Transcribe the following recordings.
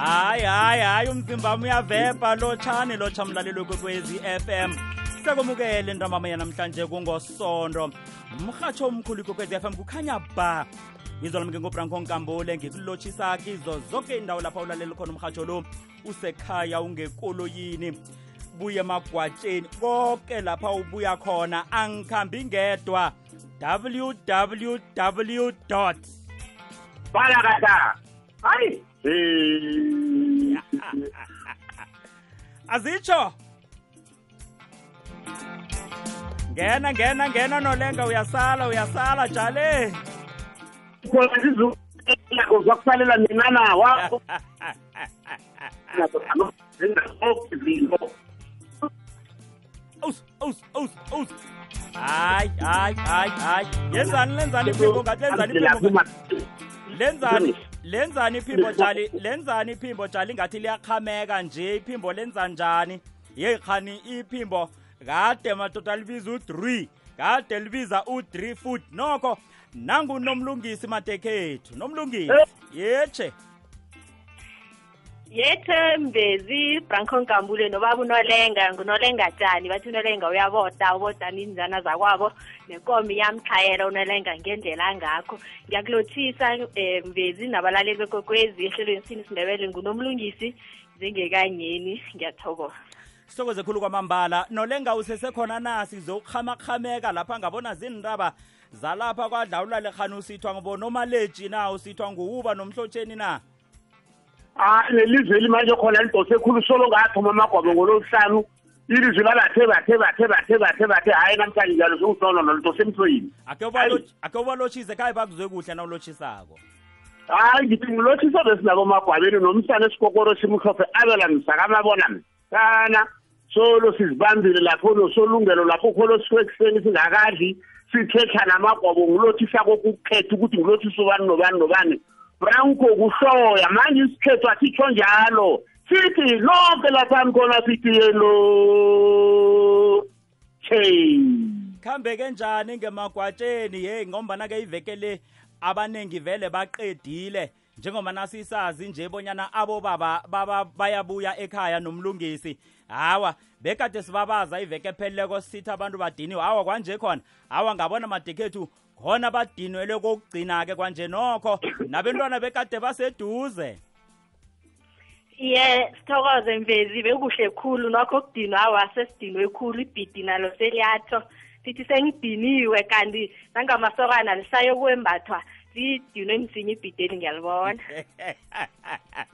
hayi hayi hayi umzimba wami uyavebha lotshani lotsha mlalelo kwekwezi FM sekumukele ntambama yanamhlanje kungosondo. Umrhatsho omkhulu ikwekwezi FM kukhanya ba. Ngizolami ke ngobranko nkambule ngikulotshisa kizo zonke indawo lapha ulalela khona umrhatsho lo. Usekhaya ungekoloyini buye emagwatsheni konke lapha ubuya khona angikhambi ngedwa. Www balakata hayi azitsho. Ngena ngena ngena nolenga uyasala uyasala jale. Khona zizukho zakusalela mina nawa aus aus aus aus. Hayi hayi hayi hayi yenzani lenzani ngathi lenzani lenzani lenzani iphimbo jali lenzani iphimbo jali ngathi liyaqhameka nje iphimbo lenza njani? Yeyi khani iphimbo kade madoda libiza u-three kade libiza u-three foot nokho nangunomlungisi madekhethu nomlungisi yetshe yethe mvezi branco nkambule nobaba unolenga ngunolenga tshani bathi unolenga uyaboda uboda ninjana zakwabo nenkomo iyamthayela unolenga ngendlela angakho. Ngiyakulothisa um mvezi nabalaleli bekokwezi ehlelweni sini isindebele ngunomlungisi njengekanyeni ngiyathokoza. Sithokoze khulu kwamambala. Nolenga usesekhona na? Sizokuhamakhameka lapha ngabona zindaba zalapha kwadlawula lekhani usithwa ngibonoma-leji na? Usithwa nguwuba nomhlotsheni na hayi nelizwe elimanje khona lidose khulu solo ngathoma amagwabo ngolosihlanu ilizwe labathe bathe bathe bathe bathe bathe hhayi namhlanje njalo sengusona nolidose emthweni. Ake ubalotshise khaye bakuzwe kuhle na ulotshisako hayi ngithi ngilotshisa besinabo magwabeni nomsana esikokoro simhlophe abelamisa kamabona msana solo sizibambile lapho nosolungelo lapho kholo sisuke ekuseni singakadli sithetha namagwabo ngilothisa kokukhetha ukuthi ngilothisa ubani nobani nobani. Branko kuhloya manje isikhethu asitsho njalo. Sithi lonke laphani khona sithi yelo che khambeke njani ngemagwatsheni? Yeyi ngombana-ke iveke le abaningi vele baqedile. Njengoba nasisazi nje bonyana abobaba baba bayabuya ekhaya nomlungisi. Hawa bekade sibabaza iveke epheleleko sithi abantu badiniwe. Hawa kwanje khona? Hawa ngabona madekhethu khona badinwele kokugcina-ke kwanje nokho nabentwana bekade baseduze. Ye sithokoze mvezi bekuhle khulu. Nokho okudinwa awa sesidinwe khulu ibhidi nalo seliyatsho sithi sengidiniwe kanti nangamasokana lisayokwembathwa lidinwe msinya ibhideli ngiyalibona.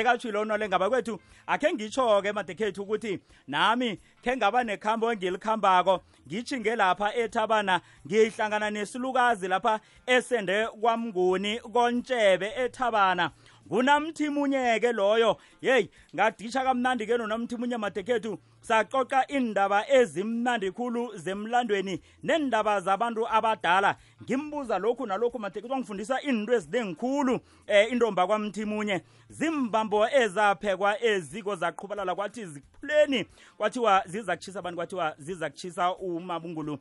sekatshilo unolenga bakwethu akhe ngitsho-ke madekhethu ukuthi nami khe ngaba nekhambo engilikhambako ngitshinge lapha ethabana ngiyihlangana nesilukazi lapha esende kwamnguni kontshebe ethabana. Ngunamthimunye-ke loyo. Yeyi ngaditsha kamnandi-ke nonamthimunye madekhethu saxoxa indaba ezimnandi khulu zemlandweni nendaba zabantu abadala. Ngimbuza lokhu nalokhu madekhethu wangifundisa into ezinengikhulu eh intomba kwamthimunye. Zimbambo ezaphekwa eziko zaqhubalala kwathi ziphuleni kwathiwa ziza kuchisa abantu kwathiwa ziza kuchisa umabungulu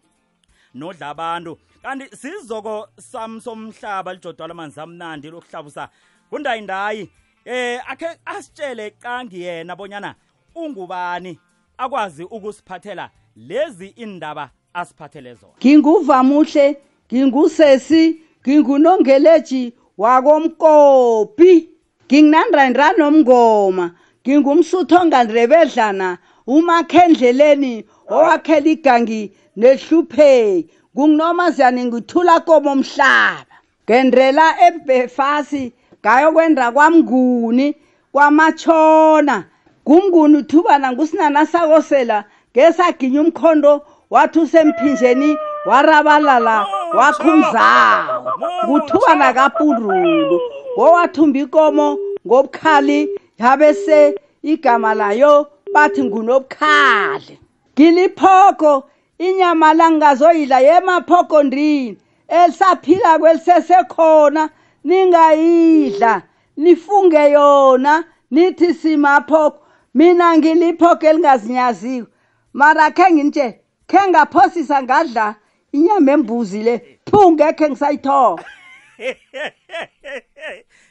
nodla abantu. Kanti sizoko sam somhlaba lijodwala amanzi amnandi lokuhlabusa kundayindayi eh akhe asitshele qangi yena bonyana ungubani akwazi ukusiphathela lezi indaba asiphathele zona? Nginguvamuhle ngingusesi ngingunongeleji wakomkopi. Nginginandrandra nomngoma ngingumsutho ngandrebedlana umakhendleleni owakhela igangi nehlupheki. Kunginomaziyani ngithula komo mhlaba? Ngendrela ebefasi ngayokwenda kwamnguni kwamatshona. Kumnguni uthubana ngusinana sakosela ngesaginya umkhondo wathi usemphinjeni warabalala wakhumzawo nguthubana kapundulu ngowathumba ikomo ngobukhali yabese igama layo bathi ngunobukhali. Ngiliphoko inyama langazoyidla yemaphokondrini elisaphila kwelisesekhona. Ningayidla nifunge yona nithi simaphoko. Mina ngiliphoko elingazinyaziwe mara khe ngintshe khe ngaphosisa ngadla inyama embuzi le phu ngekhe ngisayithoba.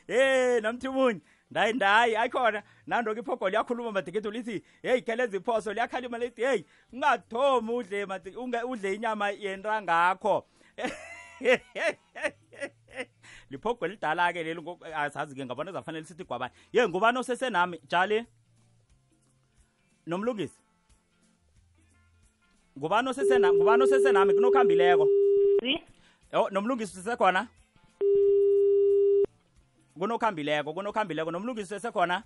Hey namthimunye ndayi ndayi ayikhona nando-ke iphogo liyakhuluma madikethu lithi heyi kheleza iphoso liyakhalima lithi heyi ungathomi udle udle inyama yentangakho liphogo elidala-ke leli ngo- asazi-ke ngabona zafanele sithi gwabani. Ye ngubani osesenami jali nomlungisi? Ngubani osesena ngubani osesenami kunokhambileko. Zi yo nomlungisi sisekhona kunokhambileko kunokhambileko. Nomlungisi sesekhona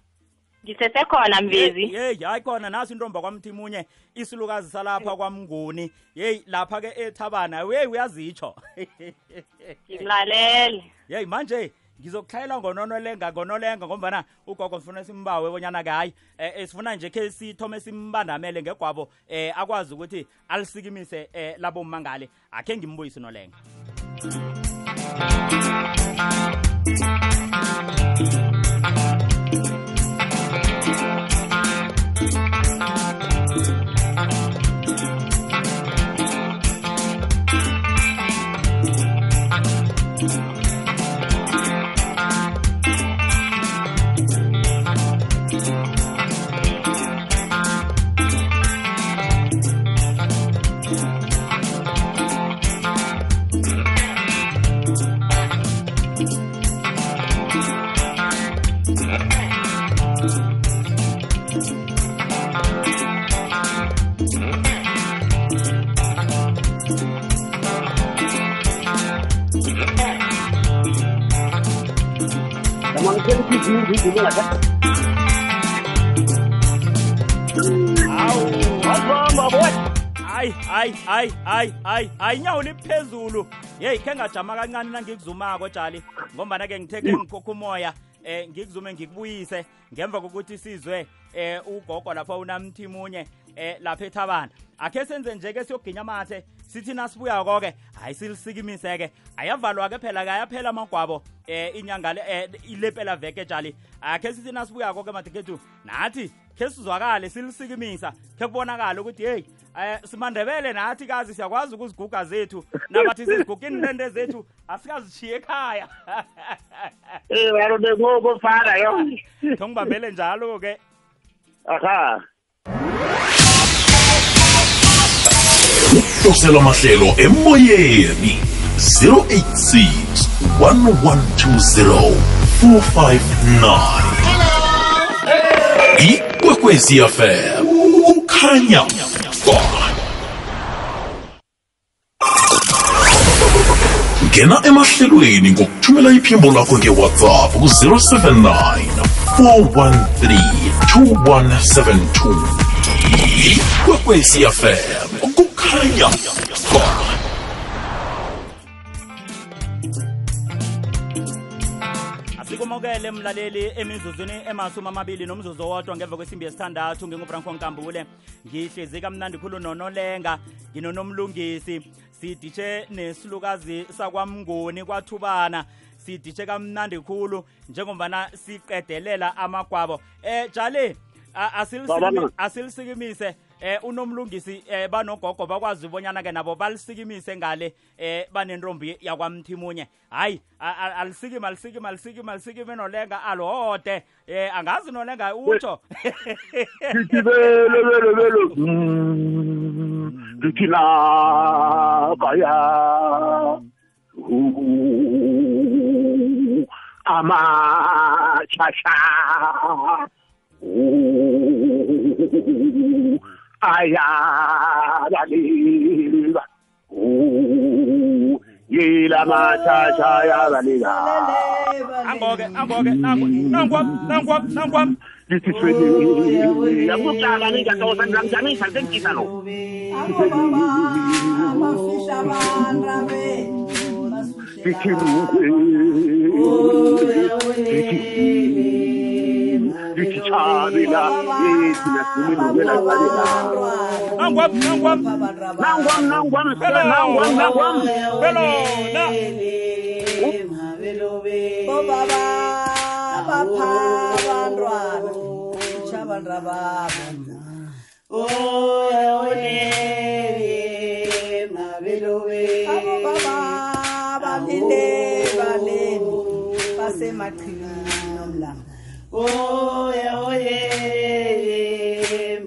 ngisesekhona mvezi. yeyi hayi khona naso intomba kwamthimunye isilukazi salapha kwamnguni. Yeyi lapha-ke ethabana weyi uyazitsho. Ngilalele yeyi manje ngizokuhlayela ngononolenga ngonolenga ngombana ugogo sifuna simbawe bonyana-ke hayi um sifuna nje khe sithome simbandamele ngegwabo um akwazi ukuthi alisikimise um labo mmangale. Akhe ngimbuyise unolenga hayi hayi hayi hayi hayi hayi inyawo liphezulu. Yeyi khe ngajama kancane nangikuzumako jali. Ngombana-ke ngithe ke ngikhokha umoya eh ngikuzume ngikubuyise ngemva kokuthi sizwe eh ugogo lapha unamthimunye eh lapha ethabana akhe senze nje ke siyoginya amathe sithi nasibuyako ke hayi silisikimise ke ayavalwa ke phela ke ayaphela amagwabo eh inyanga le eh, ilepela veke jali akhe sithi nasibuyako ke madikethu nathi khe sizwakale silisikimise. Khe kubonakala ukuthi hey eh simandebele nathi kazi siyakwazi ukuziguga zethu. Nabathi siziguga inrende zethu asikazishiye ekhaya. Eh yaro bengoko fara yo. ngibambele njalo ke Aha. Dosela mahlelo emoyeni. 086 1120 459 ikwekwezi fm ukhanya ngena emahlelweni ngokuthumela iphimbo lakho ngewhatsapp ku-079 413 2172 ikwekwezi ba asikumukele mlaleli emizuzwini emasumi amabili nomzuzu owodwa ngemva kwesimbi yesithandathu ngingubranko nkambule. Ngihlezi kamnandi khulu nonolenga nginonomlungisi siditshe nesilukazi sakwamnguni kwathubana. Siditshe kamnandi khulu njengombana siqedelela amagwabo. Asilisikimi- Babana. asilisikimise eh unomlungisi eh banogogo bakwazi ubonyana ke nabo balisikimise ngale eh banentombi yakwamthimunye. Hayi a- a- alisikime alisikime nolenga alode eh angazi nolenga utsho. Dithi belo belo belo. ayabaliba yila mathasha yabaliba amboke amboke nangu nangu nangu nangu lisithweni yakuqala ningadosa ngiyamjamisa sengikisa lo Fikiruwe, fikiruwe, lithithabela yethina sime nobela kale la nangwam nangwam. Nangwam nangwam sele nangwam nangwam. Belona obaba bapha abantwana shabanra babo oyawonele mabelobe abobaba balinde baleni basemachini oya oye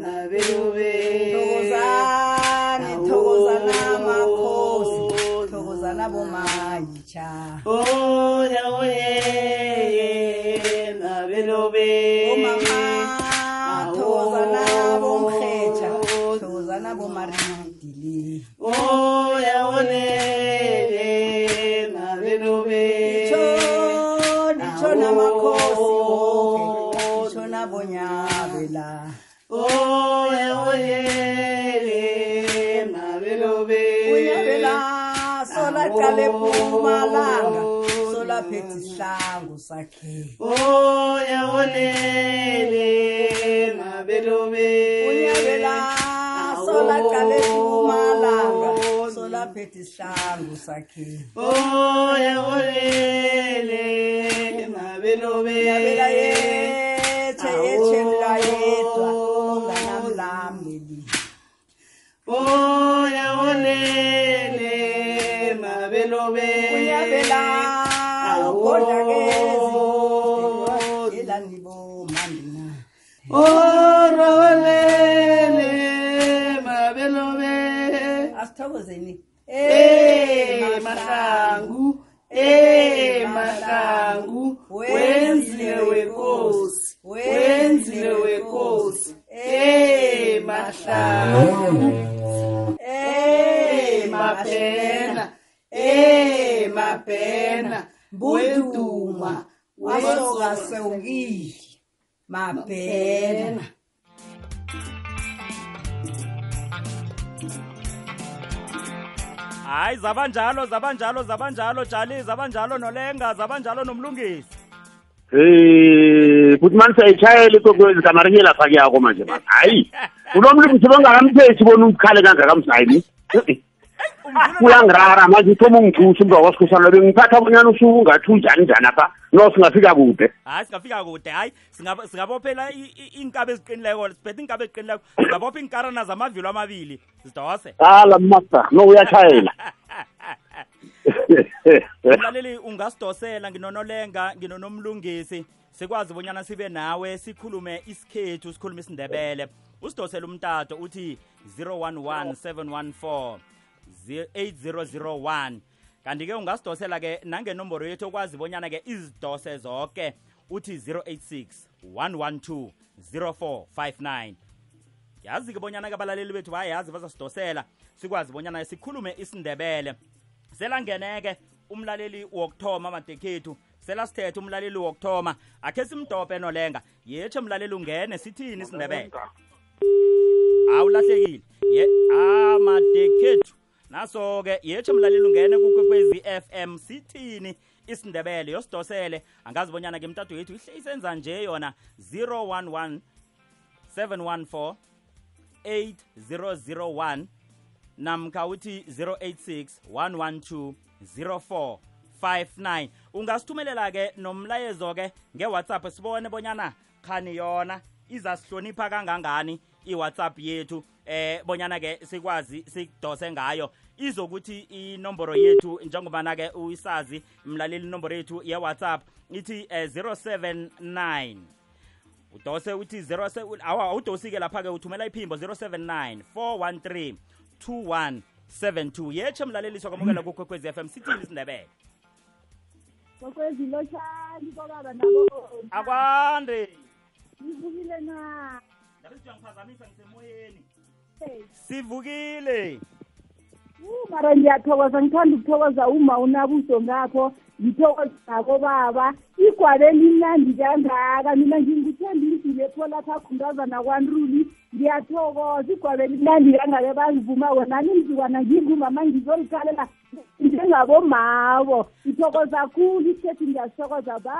mabelobe thokozani thokozana makhosi thokozana bomayitsha oya oye mabelobe omama wakhe oyabonele mabelume. Uyabela solaqale kumalanga oh. solaphethe isihlangu sakhe. Oyabonele mabelume. Uyabela yethe yethe mla yedwa onganamlameli oyabonele mabelume. Orolele mabelobe asithokozeni. Eh mahlangu. eh mahlangu. wenzile wenkosi wenzile wenkosi eh mahlangu. Eh mapena. Eh mapena. Weduma wasoka sewukile mabhena hayi zabanjalo zabanjalo zabanjalo jali zabanjalo nolenga zabanjalo nomlungisi. Eh futhi manje sayitshayela ikwekwezi kamarinye lapha kuyako manje ba hayi unomlungisi bongakamthethi bona umkhale kangakamsayini kuyangirara manje uthoma ungithusa umntu wakwasikhosana bengiphatha bonyana usuke ungathi unjani njani apha? No singafika kude. Hayi singafika kude. Hayi singab- singabophela i- i- iinkabi eziqinileko siphethe iinkabi eziqinileko singabopha iinkarana zamavilo amabili zidose ala master no uyatshayela mlaleli ungasidosela nginonolenga nginonomlungisi sikwazi bonyana sibe nawe sikhulume isikhethu sikhulume isindebele. Usidosele umtato uthi 011 714 8001 kanti-ke ungasidosela ke nangenomboro yethu okwazi bonyana ke izidose zonke uthi 086 112 0459 yazi-ke bonyana ke abalaleli bethu bayazi bazasidosela sikwazi bonyana sikhulume isindebele. Selangeneke umlaleli wokuthoma madekhethu selasithethe umlaleli wokuthoma akhe simdobhe nolenga. Yetshe mlaleli ungene sithini isindebele? Awulahlekile. Ye ah madekhethu naso-ke yetshe mlaleli ungene kukwekwezi FM sithini? Isindebele yosidosele. Angazi bonyana ke mtato yethu ihle isenza nje yona. 011 714 8001 namkha uthi 086 112 0459 ungasithumelela ke nomlayezo ke ngewhatsapp sibone bonyana khani yona izasihlonipha kangangani iwhatsapp yethu eh bonyana ke sikwazi sikudose ngayo. Izokuthi inomboro yethu njengobana ke uyisazi mlaleli inomboro yethu ye-whatsapp ithi eh, 079 udose uthi 07 awa awudosi-ke lapha-ke uthumela iphimbo 079 413 2172 yetshe mlaleliso kwamukela kukwekwezi FM sithini isindebele kokwezilotshani kobaba nabo akwande. Ngivukile na? Ngabe siyangiphazamisa ngisemoyeni. Hey. sivukile. Uh, mara ngiyathokoza ngithanda ukuthokoza uma unabuso ngapho ngithokoza nako baba. Igwabe limnandi kangaka. Mina ngingithemba indlu lepho lapha khundazana kwanruli. Ngiyathokoza igwabe limnandi kangake bazivumako nani mzukwana ngingumama ngizolikalela njengabomavo ngithokoza khulu isikhethu ngiyasithokoza. Ba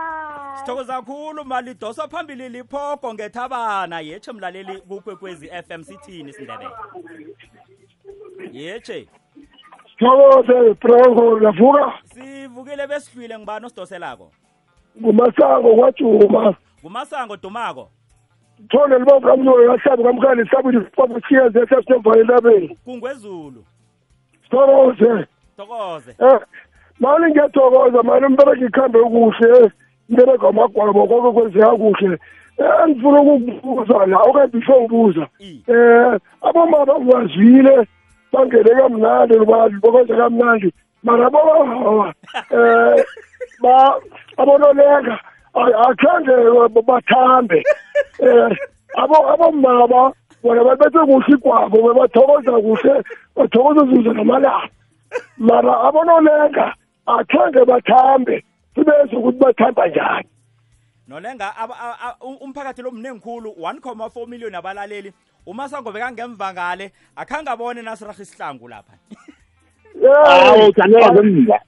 sithokoza kakhulu mali lidoswa phambili liphogo ngethabana. Yetshe mlaleli kukwekwezi FM sithini isindebele yetshe thokoze bronco lavuka sivukile besihlwile ngibani osidoselako? Ngumasango kwajuma. Ngumasango dumako? Thole libovu kamnyoyo yahlabi kamkhali sabili isiqobo siyeze esesinemvalo entabeni. Kungwezulu. Thokoze. Thokoze. Um mali ngiyathokoza mali umbereka ikhambe kuhle mberego amagwabo konke kwenzeka kuhle. Eh, ngifuna ukukubuza la okanye before ngibuza eh abomama ngiwazwile bangene kamnandi bakwenza kamnandi. Mara bobahawa eh ba abonolenga a- akhange bathambe. Eh abo abomama bona babethe kuhle igwabo bebathokoza kuhle bathokoza zuze namalanga mara abonolenga akhange bathambe sibeze ukuthi bathamba njani. Nolenga umphakathi lo mningi khulu 1.4 million abalaleli umasango bekangemva ngale akhange abone nasiraha isihlangu lapha. Hawu janela ngemva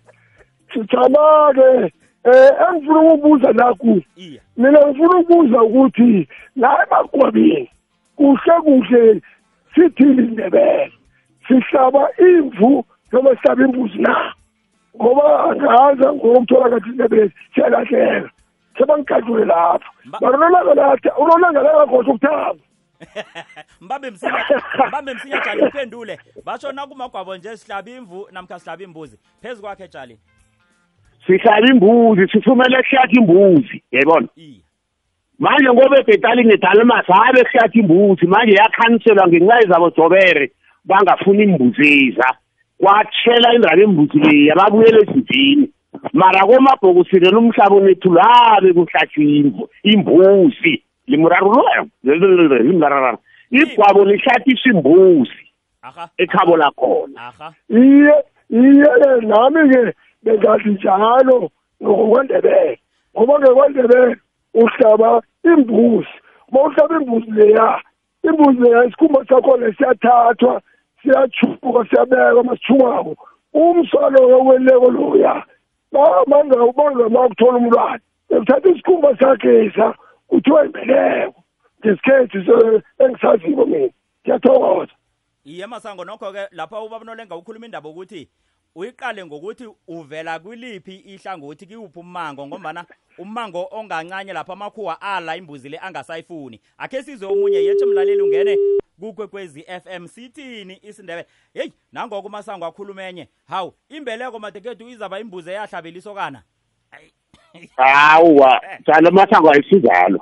sijama-ke um engifuna ukubuza naku iya. mina ngifuna ukubuza ukuthi la emagwabini kuhle kuhle sithini indebele sihlaba imvu noma sihlaba imbuzi na? Ngoba angaza ngokuthola kathi indebele siyalahleka. Sebangigadlule lapho Mba- mara unolanga lata unolanga langakhohlwa ukuthamba mbambe msinya mbambe msinya jali uphendule. Basho nakumagwabo nje sihlaba imvu namkha sihlaba imbuzi. Phezu kwakhe jali. Sihlaba imbuzi sifumele kuhlatha imbuzi yayibona? Iya. Manje ngoba ebhetali nedalmas habe kuhlatha imbuzi manje yakhanselwa ngenxa yezabo jobere bangafuni imbuzeza kwatshela indaba embuzi leya babuyele ezivini mara komabhokosini lumhlaba unethu labe kuhlatshwa imbuzi. Limrarulweyo limrarara igwabo lihlathiswa imbuzi aha. ekhabo lakhona. Iye iye nami-ke bengathi njalo ngokwendebele ngoba ngekwendebele uhlaba imbuzi. Uma uhlaba imbuzi leya imbuzi leya isikhumba sakhona siyathathwa siyachuka siyabekwa masithungako umsalo weweleko loya mangama ukuthola umlwane. Ekuthatha isikhumba sakhesa kuthiwa imbeleko ngesikhethi engisazibo mina. Ngiyathokoza. Iye masango nokho-ke lapha ubaba nolenga ukhuluma indaba ukuthi uyiqale ngokuthi uvela kwiliphi ihlangothi kiwuphi ummango ngombana ummango ongancanye lapha amakhuwa ala imbuzi le angasayifuni. Akhe sizwe omunye yetshe mlaleli ungene. Kukwekwezi FM sithini isindebele heyi nangoko umasango akhuluma enye hawu imbeleko madekethu izaba imbuzi eyahlabela isokana hawuwa njalo masango ayisinjalo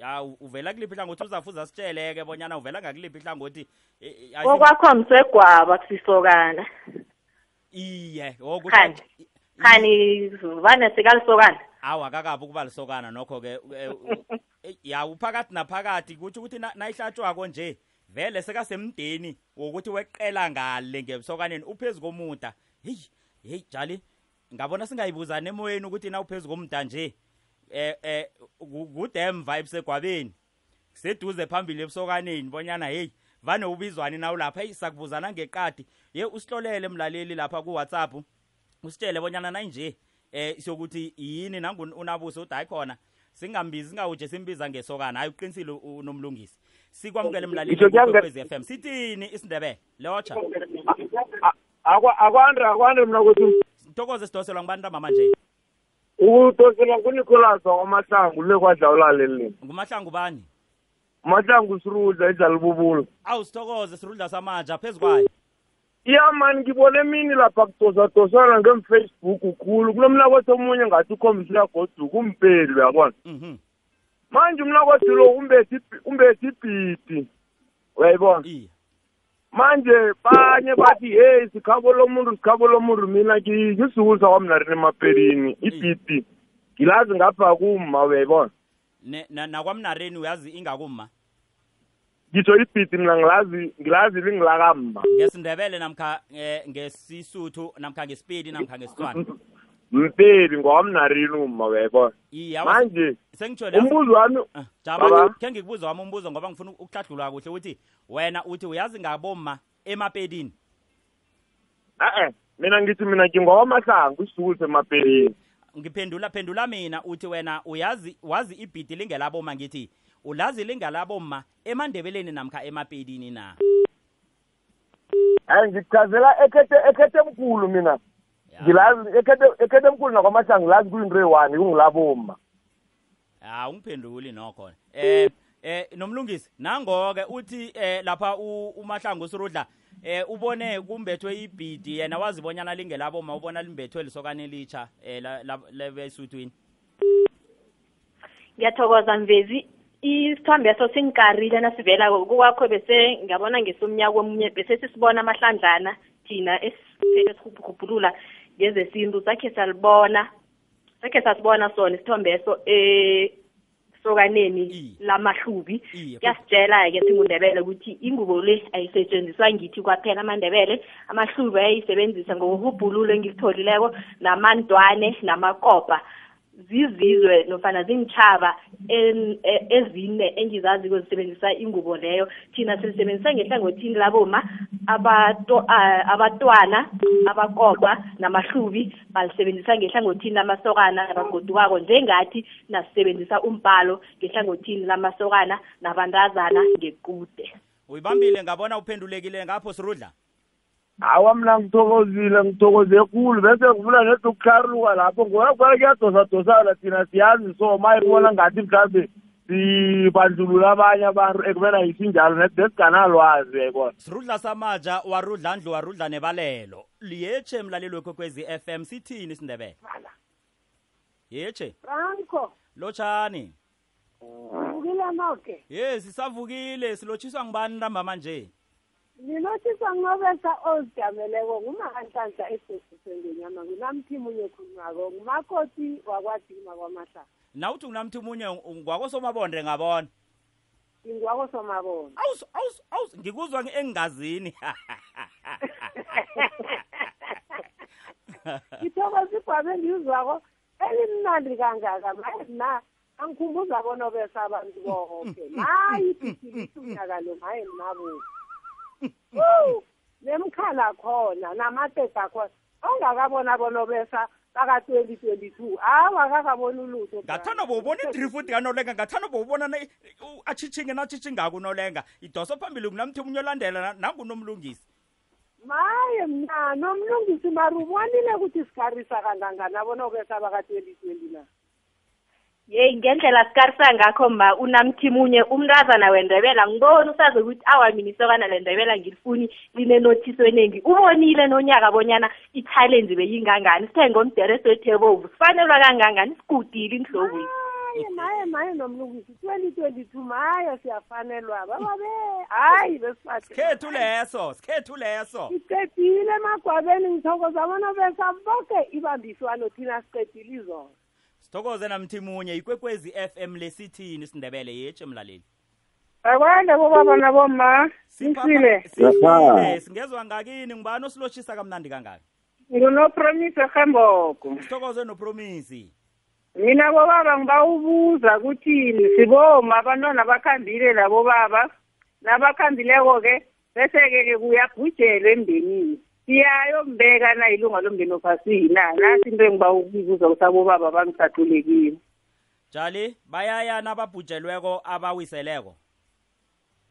hawu uvela kuliphi ihlangothi? Uzafuza sitsheleke bonyana uvela ngakuliphi ihlangothi? Eh, eh, I think- okwakho msegwaba kusisokana iye wokuthi khani vane sikalisokana. Awu akakabi ukuba lisokana nokho-ke eh, eh, ya uphakathi naphakathi kutsho ukuthi na- nayihlatshwako nje. Vele sekasemdeni wokuthi weqela ngale ngebusokaneni uphezu komuda. Heyi heyi jali ngabona singayibuzani emoyeni ukuthi na uphezu komuda nje eh eh ku- kudam vibes egwabeni seduze phambili ebusokaneni bonyana heyi vane ubizwani nawu lapha heyi sakubuzana ngeqadi. Ye usihlolele mlaleli lapha ku-whatsapp usitshele bonyana nayinje eh sokuthi yini nangu unabuso uthi hayi khona singambizi singawuje simbiza ngesokana. Hayi uqinisile unomlungisi. Sikwamukele mlaleli Ngitsho kuyange- kwekwezi FM sithini isindebele lotsha. Akwande akwande mina kuthi thokoze sidoselwa ngubantu amama nje? Ukutosela kunicolas wakwamahlangu le kwadlawulaleli ngumahlangu bani? Mahlangu sirudla idlalibubula awu sithokoze sirudla samanja phezu kwayo. Iya mani ngibone emini lapha kudosatosana ngemfacebook khulu. Kulo mnakwethu omunye ngathi ukhombisa uyagoduka umpeli uyabona? Mhm. Manje umnakwethu lo umbethi umbethi ibhidi. Uyayibona? Manje banye bathi hey sikhabo lomuntu sikhabo lomuntu mina ngi- ngisukuza kwamnarini emapelini ibhidi ngilazi ngapha kuma uyayibona? Nakwamnareni uyazi ingakumma? Ngitsho ibhidi mina ngilazi ngilazi lingilakamma. Ngesindebele namkha eh, ngesisuthu namkha ngesipedi namkha ngesitswana? mpeli ngowamnarini uma uyayibona? Iya manje sengitsho le umbuzo wami Ah, jaba Baba. khe ngikubuza wami umbuzo ngoba ngifuna ukuhlahlulwa kuhle ukuthi wena uthi uyazi ngaboma emapedini e-e mina ngithi mina ngingowamahlangu isisuku semapelini ngiphendula phendula mina uthi wena uyazi wazi ibhidi lingelaboma ngithi ulazi lingelaboma emandebeleni namkha emapedini na? Hayi ngikuchazela ekhethe ekhethe mkhulu mina. Ya. Ngilazi ekhethe ekhethe mkhulu nakwamahlangu ngilazi kuyinto eyi-one kungilaboma ha ungiphenduli nokho. Eh eh nomlungisi nangoke uthi eh lapha u- umahlangu usirudla eh ubone kumbethwe ibhidi yena wazibonyana lingelaboma ubona limbethwe lisokane litsha eh lebesuthwini ngiyathokoza mvezi. Isithombe eso singikarile nasivela kuwakho bese ngiyabona ngesomnyaka omunye bese sisibona amahlandlana thina esiphethe sirhubhulula ngezesintu sakhe salibona sakhe sasibona sona isithombe eso esokaneni lamahlubi. Kuyasitshela-ke singundebele ukuthi ingubo le ayisetshenziswa ngithi kwaphela amandebele. Amahlubi ayayisebenzisa ngokuhubhululo engilitholileko namandwane namakopa zizizwe nofana zintshaba en- e- ezine engizaziko zisebenzisa ingubo leyo. Thina silisebenzisa ngehlangothini laboma abatwana abakopa namahlubi balisebenzisa ngehlangothini lamasokana nabagodukako njengathi nasisebenzisa umbhalo ngehlangothini lamasokana nabantazana ngequde uyibambile ngabona uphendulekile ngapho sirudla? Hawa mna ngithokozile ngithokoze khulu. Bese ngifuna nedi ukukharuka lapho ngoba kuba kuyadosadosana thina siyazi so mayibona ngathi mhlawumbe sibandlulula abanye abantu ekubena yisinjalo nedi singanalwazi yayibona sirudla samaja warudla ndlu warudla nebalelo. Liyeche mlaleli wekwekwezi FM sithini isindebele yeche. Franco. Lotshani. Uvukile noke ye sisavukile silotshiswa ngibani ntambama nje? Ngilothisa nginobesa ozijameleko ngumakanhlanhla esesisengwenyama nginamthimunye khulunyako ngumakoti wakwadima kwamahlanga nawuthi nginamthi munye ngwakosomabonde ngabona? Ingwako somabona awus awus awus ngikuzwa engingazini. Ngithokoza igwabo engiyizwako elimnandi kangaka maye na angikhumbuza bonobesa abantu boke. Maye ibhidilisunyaka lo maye mnabuzi nemkhala khona namateta khona. Ongakabona bonobesa baka-twenty twenty-two. Awa kakabona ulutho ngathanda bowubona idrifuti kanolenga ngathanda bowubona atshitshinge natshitshingako unolenga idoso phambili kunamthi munye olandela na- nangunomlungisi. Maye mna nomlungisi mari ubonile ukuthi sikharisa kangangani abonobesa baka-twenty twenty na? Yeyi ngendlela sikarisa ngakho ma unamthimunye umntazana wendebela ngiboni usazi ukuthi awa mina isokana lendebela ngilifuni linenothiso eningi ubonile nonyaka bonyana i-challenge beyingangani. Sithenge umderesi wethebovu sifanelwa kangangani? Sigudile inhlobweni maye maye maye nomlungisi. Twenty twenty-two maye siyafanelwa. Bababe hayi besifathi sikhethu leso sikhethu leso. Siqedile emagwabeni ngithokoza bonobesa boke ibambiswano thina siqedile izona sithokoze namthi munye ikwekwezi FM lesithini isindebele yeche mlaleli. Akwande bobaba naboma nisile sifile singezwa ngakini ngibani osilotshisa kamnandi kangaka? Ngunopromise rhemboko sithokoze nopromisi mina bobaba ngibawubuza kuthini siboma abantwana bakhambile labo baba nabakhambileko-ke bese-ke ke kuyabhujelwa emndenini. Siyayombeka na ilunga lomndeni ophasini na nasi into engiba ukubuza ukuthi abobaba bangisathulekile. Jali bayaya nababhujelweko abawiseleko?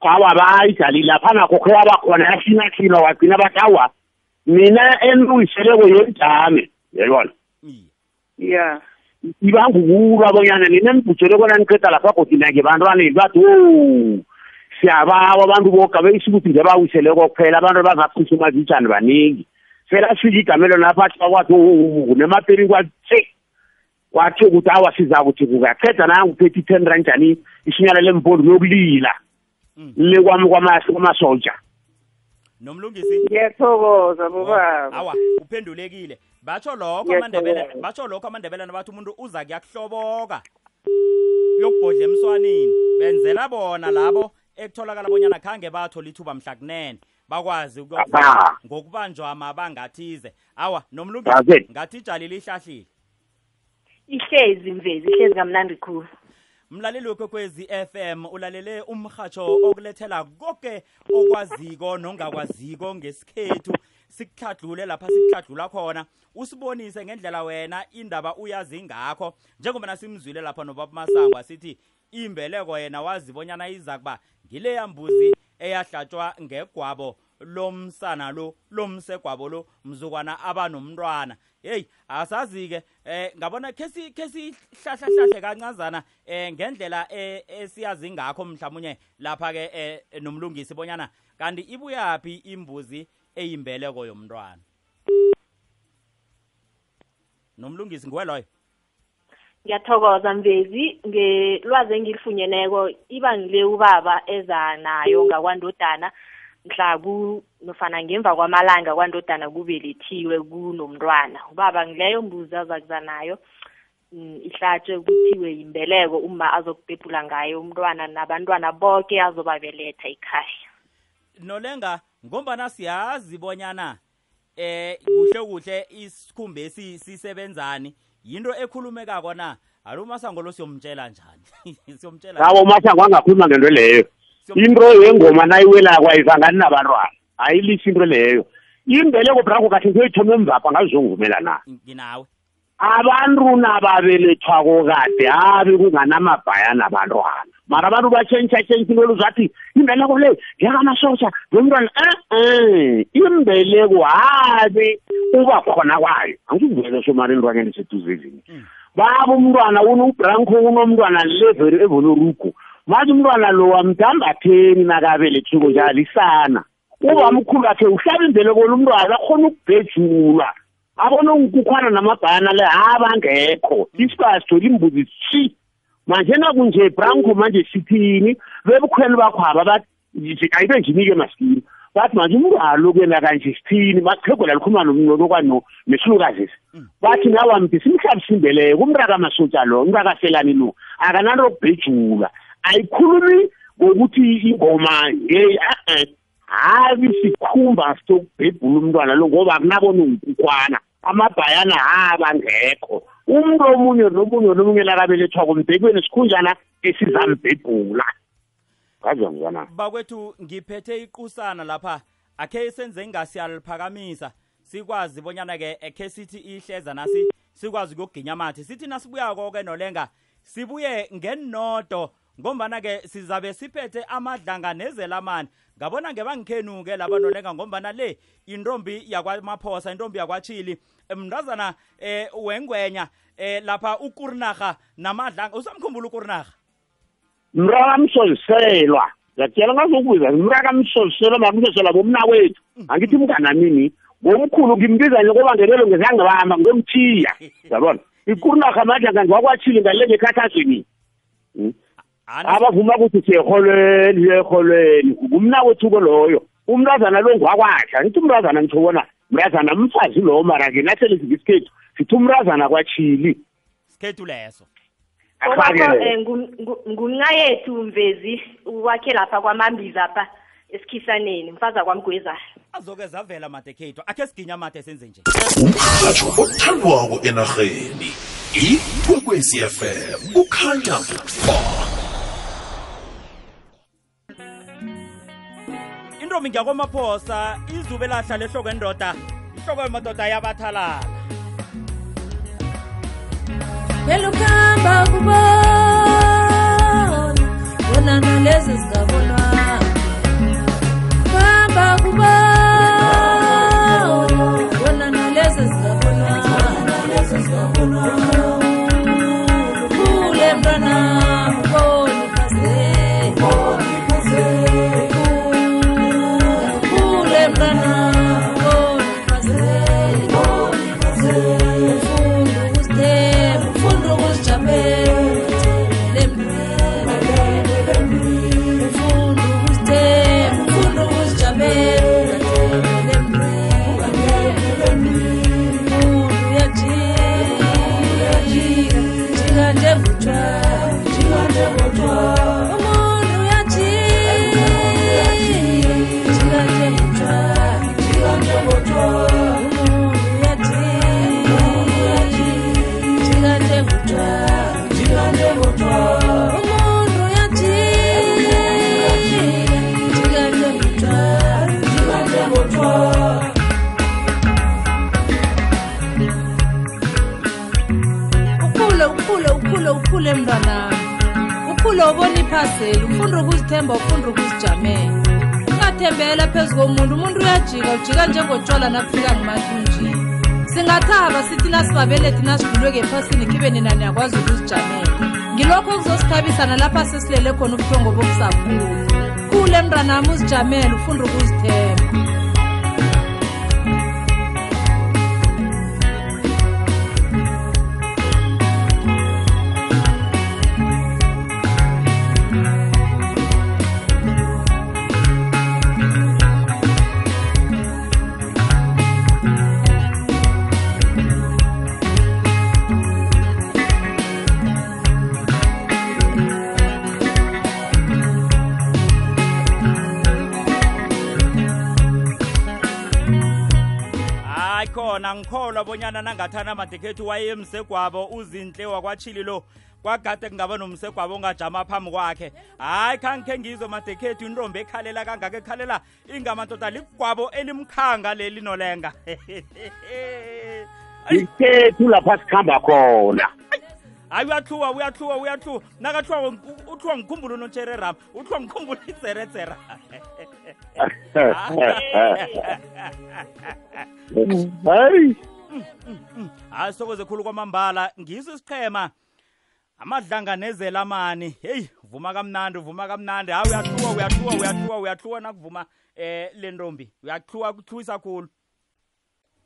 Awa bayidlali lapha nakho khe wabakhona yasinathina wagcina bathi awa mina enilungiseleko yenjame yayibona? Ya. Ibangukulwa bonyana nina nibhujele kona niqeda lapha godina ngebantwaneni bathi o siyabawa abantu boke beyisukuthi nje bawiseleko kuphela abantu abangaphusa umazitshani baningi. Selafika igamelo lapha athi bakwathi o nemaperi kwathe kwathi ukuthi awa siza kuthi kukaqeda nanguphethe i-ten ranjani ishinyala lempondo lokulila le kwami kwama- kwamasoja nomlungisi? Ngiyathokoza bobaba. awa uphendulekile. Batsho lokho amandebele batsho lokho amandebele nabathi umuntu uza kuyakuhloboka uyokubhodla emswanini benzela bona labo ekutholakala bonyana khange bathola ithuba mhla kunene bakwazi ngokubanjwa mabanga athize. Awa nomlungisi ngathi ijali lihlahlile? Ihlezi mvezi ihlezi kamnandi khulu. Mlaleli wekwekwezi FM ulalele umhatsho okulethela konke okwaziko nongakwaziko ngesikhethu sikuhladlule lapha sikuhladlula khona. Usibonise ngendlela wena indaba uyazi ngakho njengoba nasimzwile lapha nobaba masango asithi imbeleko yena wazibonyana iza kuba ngile yambuzi eyahlatshwa ngegwabo lomsana lo lomsegwabo lo mzukwana abanomntwana. Heyi asazi-ke eh ngabona khe si- khe sihlahlahlahle kancazana eh ngendlela eh, esiyazi ngakho mhlawumunye lapha-ke eh nomlungisi bonyana kanti ibuyaphi imbuzi eyimbeleko yomntwana? Nomlungisi nguwe loyo. Ngiyathokoza mvezi. Ngelwazi engilifunyeneko iba ngile ubaba eza nayo ngakwandodana mhla ku nofana ngemva kwamalanga kwandodana kubelethiwe kunomntwana. Ubaba ngileyo mbuzi azakuza nayo. Mm, ihlatshwe kuthiwe yimbeleko uma azokubhebhula ngayo umntwana nabantwana bonke azobabeletha ekhaya. Nolenga ngombana siyazi bonyana eh kuhle kuhle isikhumbe sisebenzani. Yinto ekhulumekako na? Alo masango lo siyomtshela njani? Siyomtshela ngabo masango angakhuluma ngento leyo. Into yengoma nayiwelako ayivangani nabantwana. Ayilisi into leyo. Imbeleko branko kahle ngiyoyithoma emvapha ngazongivumela na? Nginawe. Abantu nababelethwako kade abe kunganamabhaya nabantwana. Mara abantu batshentshatshentsha into luzathi imbeleko le ngekamasosha nomntwana e-e imbeleko habe uba khona kwayo angizivele somari entwaneni seduze ezinye baba umntwana unubranko unomntwana leveri evonorugo manje umntwana lo wamdambatheni nakabelethiko njalo isana uba mkhulu akhe uhlaba imbeleko lomntwana akhona ukubhejulwa abona ukukhwana namabhayana le abangekho isibaya sithola imbuzi si manje nakunje branko manje sithini bebukhweni bakho aba ayibe njini-ke masikini. Bathi manje umntwalo kuyena kanje sithini maqhegola likhuluma nokwano nesilukazisi bathi nawambi simhlabisa imbeleko umraka masotja lo umraka selani lo akananto okubhejula ayikhulumi ngokuthi ingoma yeyi e-e habi sikhumba sitokubhebhula umntwana lo ngoba akunabona unkukhwana amabhayana haba ngekho. Umuntu omunye nomunye nomunye lakabelethwako mbhekweni sikhunjana esizambhebhula ngazwa ngizwana bakwethu ngiphethe iqusana lapha. Akhe senze ngasiyaliphakamisa sikwazi bonyana-ke ekhe sithi ihleza nasi sikwazi ukuyoginya amathe. Sithi nasibuyako-ke nolenga sibuye ngenodo ngombana-ke sizabe siphethe amadlanga nezelamani. Ngabona ngebangikhenu-ke laba nolenga ngombana le intombi yakwamaphosa intombi yakwachili mntazana eh wengwenya eh lapha ukurinaga namadlanga usamkhumbula ukurinaga mrakamsoliselwa ngiyatshela ngazokubiza mrakamsoliselwa makumsosela bomnakwethu angithi mnganamini ngomkhulu ngimbiza nje ngoba ngelelo ngezangibamba ngomthiya yabona ikurinaga amadlanga ngiwakwachili ngalenge ekhathazweni abavuma ukuthi siyeholweni siyeholweni ngumnakwethu-ke loyo. Umntazana lo ngwakwahla ngithi umntazana ngitsho bona mntazana mfazi lowo mara-ke nasele ngisikhethu sithi umntazana kwachili sikhethu leso. Obaba ngunqa yethu mvezi wakhe lapha kwamambiza pha esikhisaneni mfaza kwamgwezayo azoke zavela made khethu akhe siginya made senze nje. Umrhatsho othandwako enarheni ikwekwezi fm kukhanya ba intombi ngiyakwamaphosa izube lahla lehloko endoda ihloko yemadoda yabathalala belukhamba kubona bona nalezi zingabonwa khamba kubona iphaseli ufunda ukuzithemba ufunda ukuzijamela. Ungathembela phezu komuntu umuntu uyajika ujika njengotshwala nakufika ngumathunjini. Singathaba sithi nasibabelethi nasidulweke ephasini khibe nina niyakwazi ukuzijamela. Ngilokho okuzosithabisa nalapha sesilele khona ubuthongo bokusakhula khule mntwanami uzijamele ufunda ukuzithemba khona ngikholwa bonyana nangathana madekhethu waye emsegwabo uzinhle wakwachili lo kwagade kungaba nomsegwabo ongajama phambi kwakhe. Hayi khangikhe ngizwe madekhethu intombi ekhalela kangaka ekhalela ingamadoda ligwabo elimkhanga leli nolenga. Ikhethu lapha sikhamba khona. Hayi uyahluwa uyahluwa uyahluwa nakathiwa uthiwa ngikhumbula unotshere ram uthiwa ngikhumbula izeretsera hayi. Hayi sokoze khulu kwamambala. Ngiso isiqhema. Amadlanganezela amani heyi vuma kamnandi vuma kamnandi. Hayi uyahluwa uyahluwa uyahluwa uyahluwa nakuvuma eh le ntombi. Uyahluwa kuhluwisa khulu.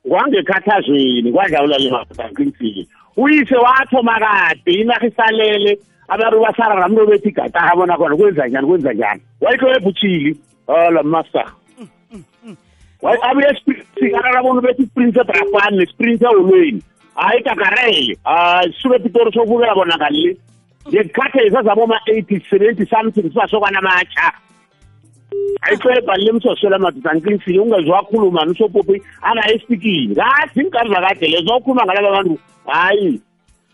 Kwangekhathazweni kwadlawula le maqinisile uyise wathoma kade inarha isalele abantu basarara mntu bethi igataha bona khona kwenza njani kwenza njani? Wayikho ebutshili ola master. Abuye esprinsi arara bona bethi isprinsi ebrafani nesprinsi eholweni hayi kakarele hayi sisuke epitori sokubukela bona ngalile ngekhathesa zaboma-eighty seventy something sibasokwana amatsha ayixeba le msosela madoda anqinisile ungeziwakhuluma usopopi anaye esipikini kathi inkari zakade lezo wakhuluma ngalaba bantu hayi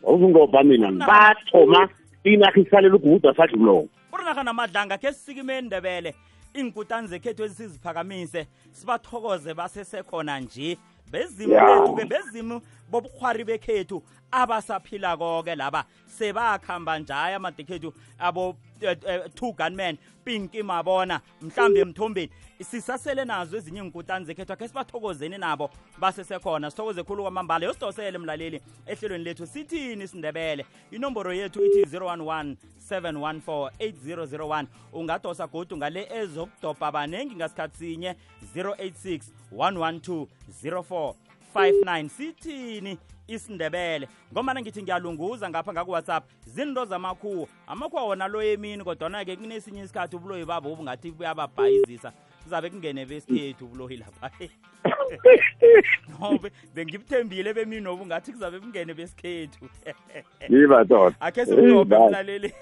awuzungobha mina. Bathoma inarha isalela uguda sadluloko urinarha namadlanga khe sisikime ndebele iinkutani zekhethu ezisiziphakamise sibathokoze basesekhona nje. Bezimu Ya. bethu-ke bezimu bobukhwari bekhethu abasaphila-ko-ke laba. Sebakhamba njaya amadekhethu abo eh, eh, two gunman pinki mabona mhlambe emthombeni sisasele nazo ezinye iinkutani zekhethu akhe sibathokozeni nabo basesekhona sithokoze khulu kwamambala. Yosidosele mlaleli ehlelweni lethu sithini isindebele inomboro yethu ithi 011 714 8001 ungadosa godu ngale ezokudobha banengi ngasikhathi sinye 086 112 04 59 sithini isindebele. Ngomana ngithi ngiyalunguza ngapha ngakuwhatsapp. Zinto zamakhuwa amakhuwa wona lo emini kodwana-ke kunesinye isikhathi ubuloyi babo ubungathi buyababhayizisa. Kuzabe kungene besikhethu ubuloyi lapha. Nobe bengibuthembile bemini nobu ngathi kuzabe kungene besikhethu. Yiba doda akhe sikudobhe mlaleli.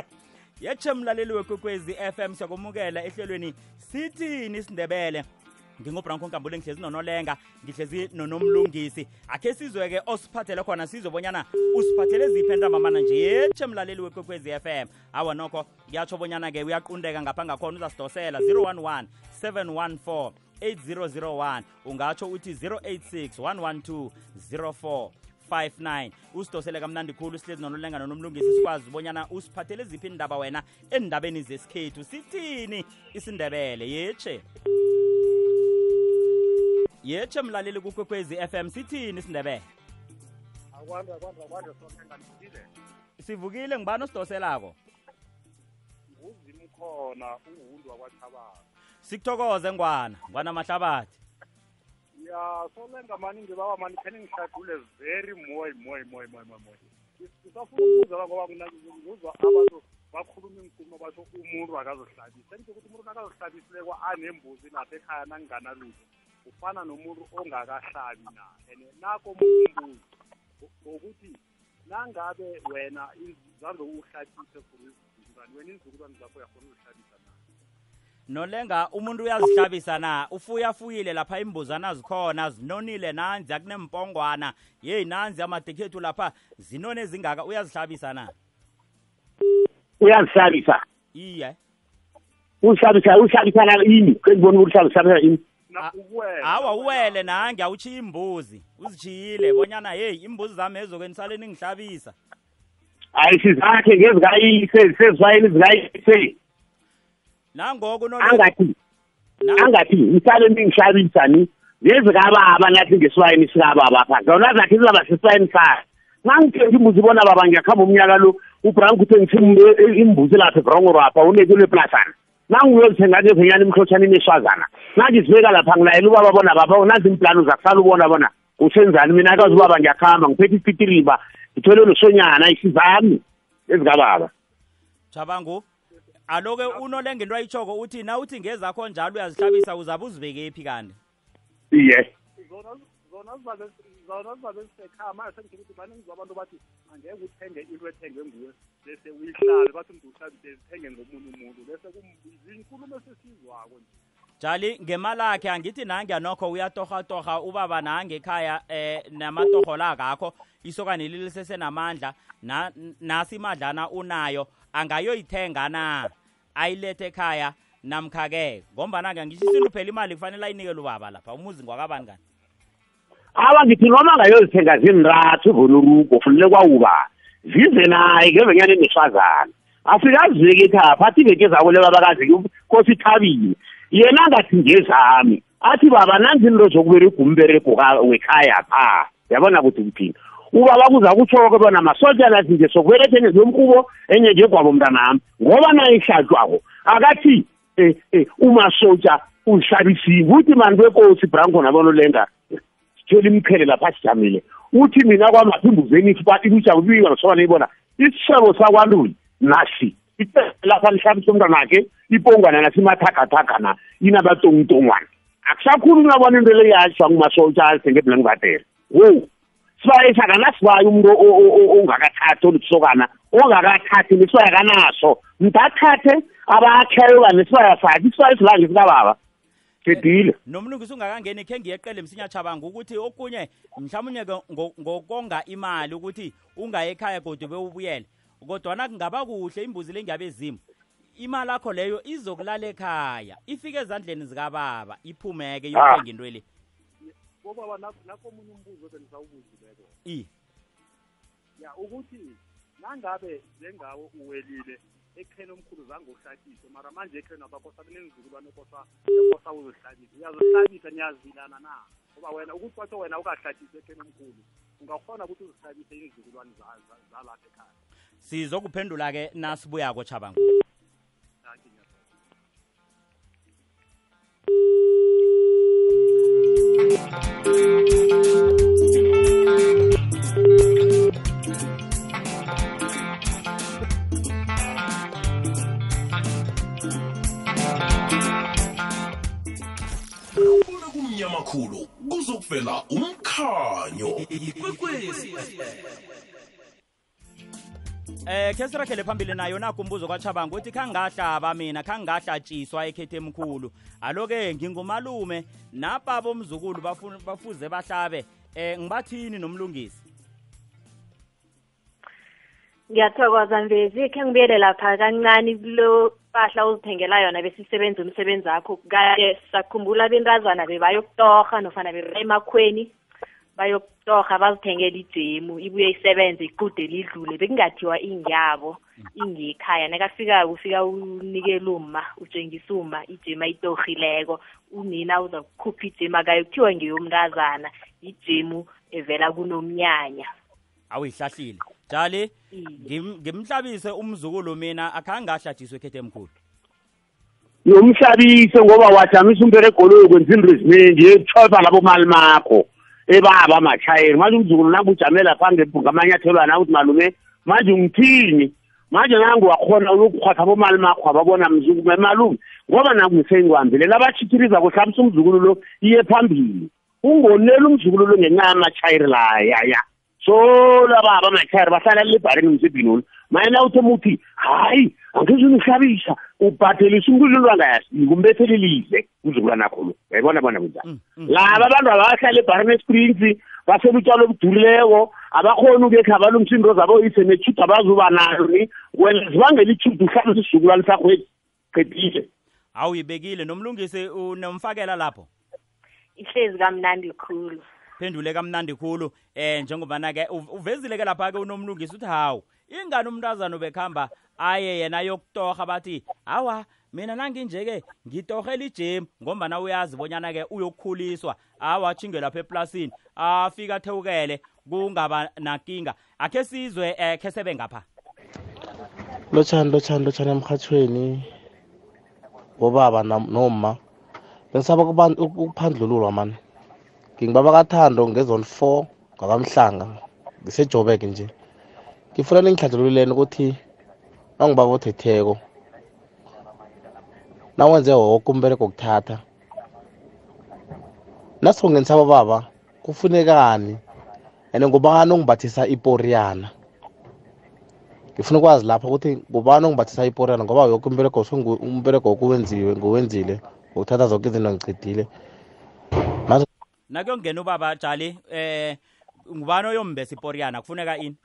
Yetshe mlaleli wekwekwezi FM siyakumukela ehlelweni sithini isindebele. Ngingubranko nkambule ngihlezi nonolenga ngihlezi nonomlungisi. Akhe sizwe-ke osiphathele khona sizobonyana usiphathele ziphi entamamana nje yetshe mlaleli wekwekwezi FM awa nokho kuyatsho bonyana-ke uyaqundeka ngapha ngakhona uzasidosela 011 714 8001 ungatsho uthi 086 112 04 59 usidosele kamnandi khulu sihlezi nonolenga nonomlungisi sikwazi ubonyana usiphathele ziphi indaba wena endabeni zesikhethu. Sithini isindebele yetshe yetshe mlaleli kukwekwezi FM sithini isindebele akwanda kwanda kwanda sonenga nifile sivukile ngibani osidoselako? Nguzimu khona uhundu wakwathabana sikuthokoze ngwana ngwana mahlabathi ya solenga mani ngibawa mani khani ngishadule very moy moy moy moy moy moy. Ngisafuna ukubuza la ngoba mina ngizwa abantu bakhuluma inkulumo basho umuntu akazohlabisa. Enje ukuthi umuntu nakazohlabisileko anembuzi lapha ekhaya nanginganalutho ufana nomuntu ongakahlabi na? And nako umbuzo ngokuthi nangabe wena zange uhlabise for izizukulwane wena izizukulwane zakho uyakhona ukuzihlabisa na? Nolenga umuntu uyazihlabisa na? Ufuyafuyile lapha imbuzana zikhona zinonile nanzi akunempongwana yeyi nanzi amadekhethu lapha zinone ezingaka uyazihlabisa na? Uyazihlabisa. Iye. Uhlabisa uhlabisana ini? Kengibona ukuthi uhlabisana ini? Na ukuwela awa uwele nange awutshiye imbuzi uzitshiyile bonyana heyi imbuzi zami ezokwenisale ngihlabisa hayi sizakhe ngezikayise sezifayeni zikayise. Nangoko angathi angathi mhlale ningihlabisa ni ngezikababa nathi ngesifayeni sikababa pha. Zona zakhe zizaba sesifayeni sakhe nangithenga imbuzi bona baba ngiyakhamba umnyaka lo ubrank uthengise imbuzi lapha ebrongo rapha unekule plasana nangiyozithenga ngevenyana imhlotshana ineswazana nangizibeka lapha ngilayela ubaba bona baba nazi implano zakusala ubona bona usenzani mina kazi ubaba ngiyakhamba ngiphethe isipitiriba ngithole nosonyana isizami ezikababa jabangu aloke unolenga into ayitshoko uthi na uthi ngezakho njalo uyazihlabisa uzabe uzibekephi kanti? Iye. Zona zona zizabe zona zizabe zisekhaya manje sengithi ukuthi baningi abantu bathi angeke uthenge into ethengwe nguwe. Bese uyihlabe bathi mntu uhlabise zithenge ngomunye umuntu. Bese zinkulumo esesizwako nje. Jali ngemalakhe angithi nange nokho uyatorhatorha ubaba nange ekhaya eh namatorho la kakho isokane lilisesenamandla na nasi imadlana unayo angayoyithenga na? Ayilethe ekhaya namkha-ke ngombana-ke ngisho isintu phela imali kufanele ayinikele ubaba lapha umuzi ngwakabani kani? Awa ngithi noma ngayozithenga zinrathu evonuruko funele kwawuba zize naye ngevenyana enesifazane asikaziveki ekhapha athi iveke zabo lebabakazi kosi ithabile yena angathi ngezami. Athi baba nanzi into zokuberega umberego wekhaya pha? Yabona ukuthi kuthini? Ubaba kuza kutsho-ke bona masotsha nathi nje sokubelethe enye yomkubo enye njegwabo mntanami. Ngoba naye ihlatshwako akathi um um umasotsha uhlabisiwe uthi mani bekosi branko nabonolenga sithole imqhele lapha sijamile. Uthi mina kwamaphimbuzenisi ibujabubika nosoba niyibona isishebo sakwantuli nasi lapha lihlabisa umntwanakhe ipongwana nasimathagathagana na inabatongtongwana akusakhulunywa bona into le yatshwa ngumasotsha alithenge eblangatele wo sibaye sakanasibaye umuntu ongakathathi olisokana ongakathathi nesibaya kanaso mntathathe abakheyo kanesibaya sakhe isibaya esilange sikababa. Sedile nomlungisi ungakangeni khe ngiyeqele msinyachabanga ukuthi okunye mhlawumunye ngokonga imali ukuthi ungaye ekhaya kodwa bewubuyele. Kodwana kungaba kuhle imbuzi le ngiyabezimu imali akho leyo izokulala ekhaya ifike ezandleni zikababa iphumeke yothenga into le. Bobaba nakho omunye umbuzo bengisawubuzileko i. Ya ukuthi nangabe njengawo uwelile ekheni omkhulu zange uhlakise mara manje ekheni abakosa kunenzikulwane ekosa ekosa uzihlakise uyazihlakisa niyazilana na? Ngoba wena ukuthi batho wena ukahlakise ekheni omkhulu. Ungakhona ukuthi uzihlakise izizukulwane zalapha ekhaya. Sizokuphendula-ke nasibuyako chabango Ubona kumnyama khulu kuzokuvela umkhanyo. Eh ke sirakhele phambili nayo nakho umbuzo kwachabanga ukuthi khangahlaba mina khangahlatshiswa ekhethe emkhulu. Aloke ngingumalume napha bomzukulu bafuze bahlabe. Eh ngibathini nomlungisi? Ngiyathokoza mvezi. Khe ngibuyele lapha kancane kulo mpahla uzithengela yona besisebenza umsebenzi wakho. Kade sakhumbula bentazana bebayokutorha nofana berera emakhweni bayokutorha bazithengela ijemu ibuye isebenze iqude lidlule. Bekungathiwa ingiyabo ingekhaya. Nakafika ufika unikela umma utshengisa umma ijemu ayitorhileko unina uza kukhupha ijemu akayo kuthiwa ngeyomntazana ijemu evela kunomnyanya awuyihlahlile jali ngimhlabise umzukulu mina akhange ahlatshiswe ekhethe emkhulu. Nomhlabise ngoba wajamisa umberegoloyo kwenza into eziningi ekutshoba labo mali makho ebaba amashayeli manje umzukulu nangu ujamela phange ngamanyathelwana ukuthi malume manje ungithini manje nangu wakhona ukukhwatha bomali makho ababona mzukulu malume ngoba nangu ngisengihambile labachithiriza kuhlabisa umzukulu lo iye phambili. Ungonela umzukulu lo ngenxa yamashayeli layaya so lababa amashayeli bahlala lebharini msebhinoni mayena uthoma uthi hayi angizunihlabisa ubhadelisa umlilo lwangayasiko umbethelelize umzukulwana nakho lo. Uyayibona bona kunjani laba abantu abahlala ebharini esprings basela utshalo obudurileko abakhona ukekha balungisa into zabo ise nethudu abazuba nayo ni. Wena zibangela ithudu uhlabisa isizukulwane sakho qedile. Awuyibekile nomlungisi unomfakela lapho? Ihlezi kamnandi khulu. Phendule kamnandi khulu eh njengobana-ke uvezile-ke lapha-ke unomlungisi uthi hawu ingani umntazana ubekhamba aye yena yokutorha bathi hawa mina nanginje-ke ngitorhela ijemu ngombana uyazi bonyana-ke uyokukhuliswa. Awa achinge lapha eplasini afika athewukele kungaba nakinga. Akhe sizwe um khe sebe ngapha. Lotshani lotshani lotshani emhathweni bobaba noma bengisaba ukuphandlululwa mani? Ngingibaba kathando ngezone four ngakamhlanga ngisejobek nje. Ngifuna ningihlanjululeni ukuthi nangibaba othetheko nawenze woke umbereko kuthatha nasongenisa abobaba kufunekani? And ngubani ongibathisa iporiyana? Ngifuna ukwazi lapha ukuthi ngubani ongibathisa iporiyana ngoba yoke umbereko umbereko wokuwenziwe nguwenzile ngokuthatha zonke izinto ngicedile manje nakuyongena ubaba jali eh ngubani oyombesa iporiyana kufuneka ini?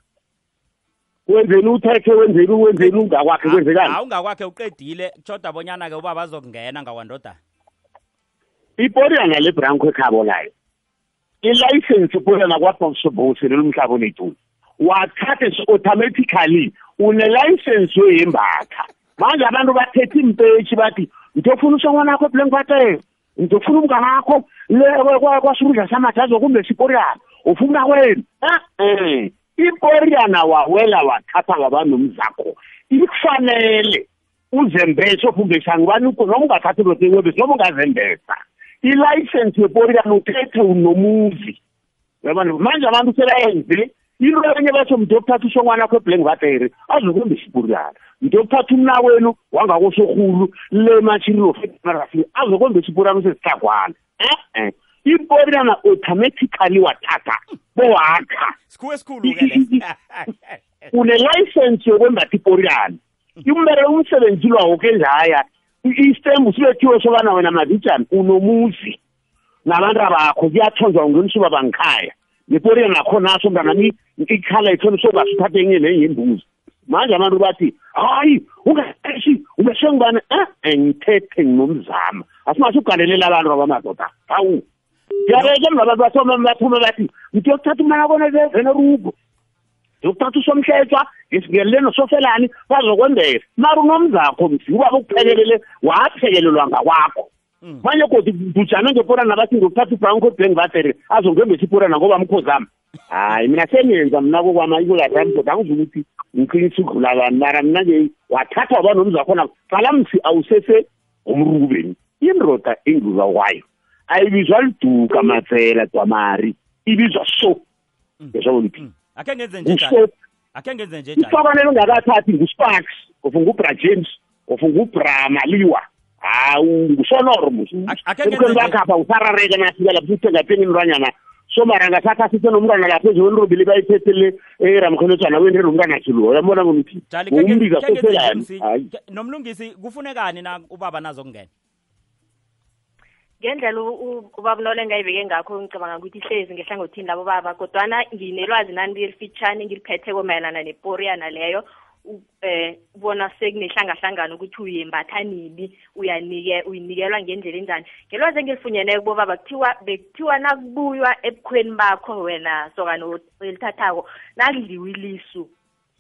Wenzeni uthethe wenzeni wenzeni ungakwakhe kwenzekani? hawu ungakwakhe uqedile. Kutshoda bonyana-ke ubaba azokungena ngakwandodana. Iporiyana lebranco ekhabo layo ilayisensi iporiyana kwasobose lelo mhlaba lethu wathatha automatically unelayisensi yoyembatha manje abantu bathethe impetshi bathi ngitofuna usongwana wakho eblank bater ngitofuna umnganakho kwasukudla samathazo kumbe siporiyana. Ufuna kwenu? Eh iporiyana wawela wathatha wabanomzakho ikufanele uzembese ofumbesa ngubani noma ungathathi lotenwebesi noma ungazembesa ilayisensi yeporiyana uthethe unomuzi. Yabona manje abantu sebayenze into enye batsho mntu yokuthatha usongwana wakho eblank batere azokumbesa iporiyana mntu yokuthatha umnakwenu wangakosorhulu le matshini lofemarasi azokumbesa iporiyana usesihlagwana eh iporiyana automatically wathatha bowakha. Sikhuwe esikhulu-ke unelayisensi yokwembatha iporiyana umbere umsebenzi lwawo ke njaya istembu silethiwe sobana wena mavijani unomuzi. Nabantu abakho kuyathonjwa ungenisuba bangikhaya neporiyana nakhonaso mntanami ikhala ithoni sokungase uthathe enye nenye imbuzi manje abantu bathi hayi ungaeshi ubesengubani eh ngithethe nginomzama asingasho ukugalelela abantu abamadoda. Hawu. Ngiyabeke mna abantu bathoma baphume bathi ngiyokuthatha umana kona venerugo ngiyokuthatha usomhletshwa ngisingelele nosofelani bazokwembesa mari unomzakho msi ubaba ukuphekelele waphekelelwa ngakwakho. Manje kodwa bujame ngeporana bathi ngiyokuthatha ubranco blank batere azongembesa iporana ngoba mkhozami hayi mina sengenza mna kokwama ikulazami kodwa angizi ukuthi ngiqinisa udlula abantu mara mna nje wathatha waba nomzakhona qala msi awusese umrubeni. Indoda enduza kwayo. Ayibizwa liduka matsela dwamari ibizwa so. Yeshaboniphi akhe ngenze nje Uso- jali akhe ngenze nje jali isokanelo ungakathathi ngusparks ofunga ngubra james ofunga ngubra maliwa. Hawu ngusonoro musemkhweni bakhapha usarareka nafika lapho sithengapeni imntwanyana so mara ngasatha sithe nomntwana lapho eziwenrobile bayithethele eramkholetswana wendrela umntwanakhe lo yambona ngomthi? Jali khe ngenze- umbiza khe ngenze nje soselani msi. hayi. Ke- nomlungisi kufunekani na ubaba nazokungena ngendlela u- u- ubaba unolenga ayibeke ngakho ngicabanga ukuthi ihlezi ngehlangothini labo baba kodwana nginelwazi nani elifitshane ngiliphetheko mayelana neporiyana leyo. u- eh bona sekunehlangahlangano ukuthi uyembatha nini uyinikelwa ngendlela enjani. Ngelwazi engilifunyeneko bobaba kuthiwa bekuthiwa nakubuywa ebukhweni bakho wena sokana elithathako nakudliwe ilisu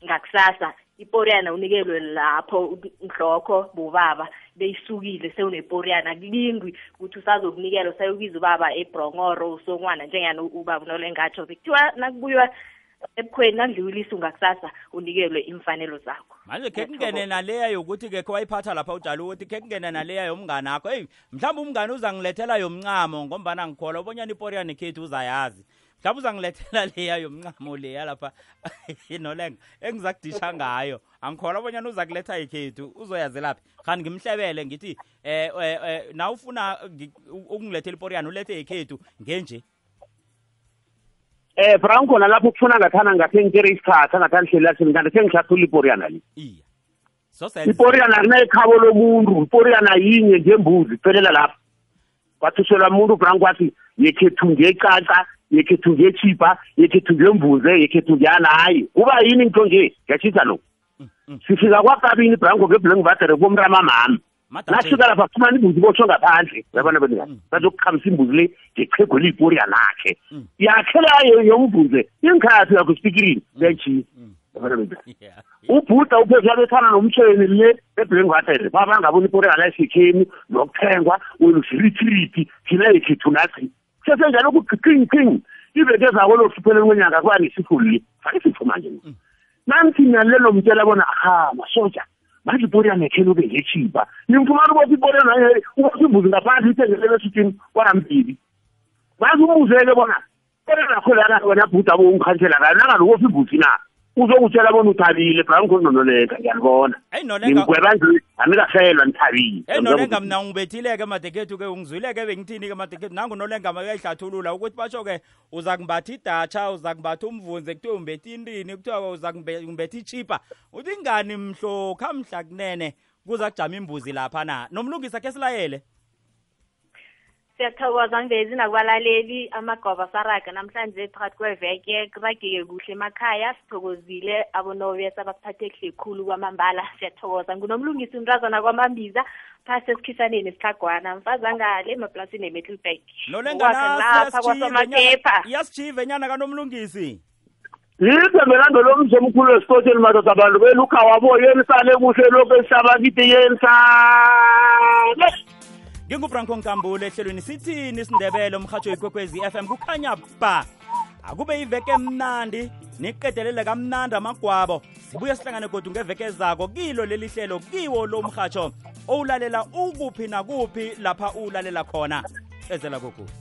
ngakusasa iporiyana unikelwe lapho mhlokho bobaba beyisukile sewuneporiyana. Kulingwi ukuthi usazokunikelwa sayokubiza ubaba ebhrongoro usongwana njengani ubaba unolengatsho bekuthiwa nakubuywa ebukhweni nakudliwe ungakusasa unikelwe imfanelo zakho. Manje khe kungene naleya yokuthi-ke khe wayiphatha lapha udala ukuthi khe kungene naleya yomngane akho eyi mhlawumbe umngane uza ngilethela yomncamo ngombana ngikholwa ubonyana iporiyana khethu uzayazi. Mhlawumbe uza ngilethela leya yomncamo leya lapha nolenga engizakudisha ngayo. Angikhola angikholwa uza kuletha ikhethu uzoyazelaphi khani ngimhlebele ngithi um na ufuna ngi- ukungilethela iporiyana ulethe ikhethu ngenje eh franco nalapho kufuna ngathana ngakhe ngikere isikhathi angathani hlela sini kanti sengihlathula iporiyana le. Sosenze iporiyana kunekhabo lomuntu iporiyana yinye ngembuzi kuphelela lapho. Kwathuselwa muntu franco wathi yekhethu ngecaca yekhethu ngechipa yekhethu ngembuze yekhethu ngiyana hayi kuba yini ngito nje? Ngiyatshisa lo sifika kwakabini branco ngeblank batere bomramamami nafika lapha fumana imbuzi botshwe ngaphandle. Yabona beningani bazokukhamisa imbuzi le ngechego liyiporyanakhe yakhe layo yombuze ingikhathi yakho sipikirini kuyayitshisa yabona beningani ubhuda uphezu abethana nomtshweni le eblank batere babangabona iporiyana esikheni nokuthengwa uluzilithilithi thina yekhethu nathi. Sesenjalo kuqinqinqi iveke zako losipheleni kwenyanga kuba nesifuli. Le fake sitho manje nanthi nalelo mtshela bona ha masoja. Manje iporiyana ekheni ube ngechipa. Nimfumana ukuthi iporiyana ukuthi imbuzi ngaphandle ithengelele esithini kwarampili bazi umbuze-ke bona iporiyana yakho lana wena bhuda bo ungikhansela kayo nangalokofi imbuzi na? Uzokutshela bona uthabile branko nonolenga ngiyalibona. Hey, Nolenga- ngigweba nje anikahlelwa nithabile Hey nolenga mina ngibethile ke madekhethu ke ungizwile ke bengithini ke madekhethu nangu nolenga mayayihlathulula ukuthi basho ke uza kumbatha idatsha uza kumbatha umvunze kuthiwe umbethe intini kuthiwa uza kumbe- umbethe ichipa uthi ingani mhlokha mhla kunene kuza kujama imbuzi lapha na? Nomlungisa ke silayele. Siyathokoza ngivezi nakubalaleli amagoba saraga. Namhlanje phakathi kweveke kurageke kuhle emakhaya sithokozile abonobesa bakuphathe kuhle khulu kwamambala. Siyathokoza. Ngunomlungisi umntazana kwamambiza phasi esikhisaneni esihlagwana. Mfazi angale emaplasini emittelburg lapha kwasomakepha yasijive nyana kanomlungisi? Yithembelando lomzi omkhulu wesikotsheni madoda bantu belukha wabo yenisane kuhle lokhu esihlaba kithi yenisane ngingufranco nkambule ehlelweni sithini isindebele umhatsho ikwekwezi FM kukhanya ba akube iveke emnandi niqedelele kamnandi amagwabo. Sibuye sihlangane kodwa ngeveke ezako kilo leli hlelo kiwo lo mhatsho owulalela ukuphi nakuphi lapha ulalela khona. Ezela kokuthi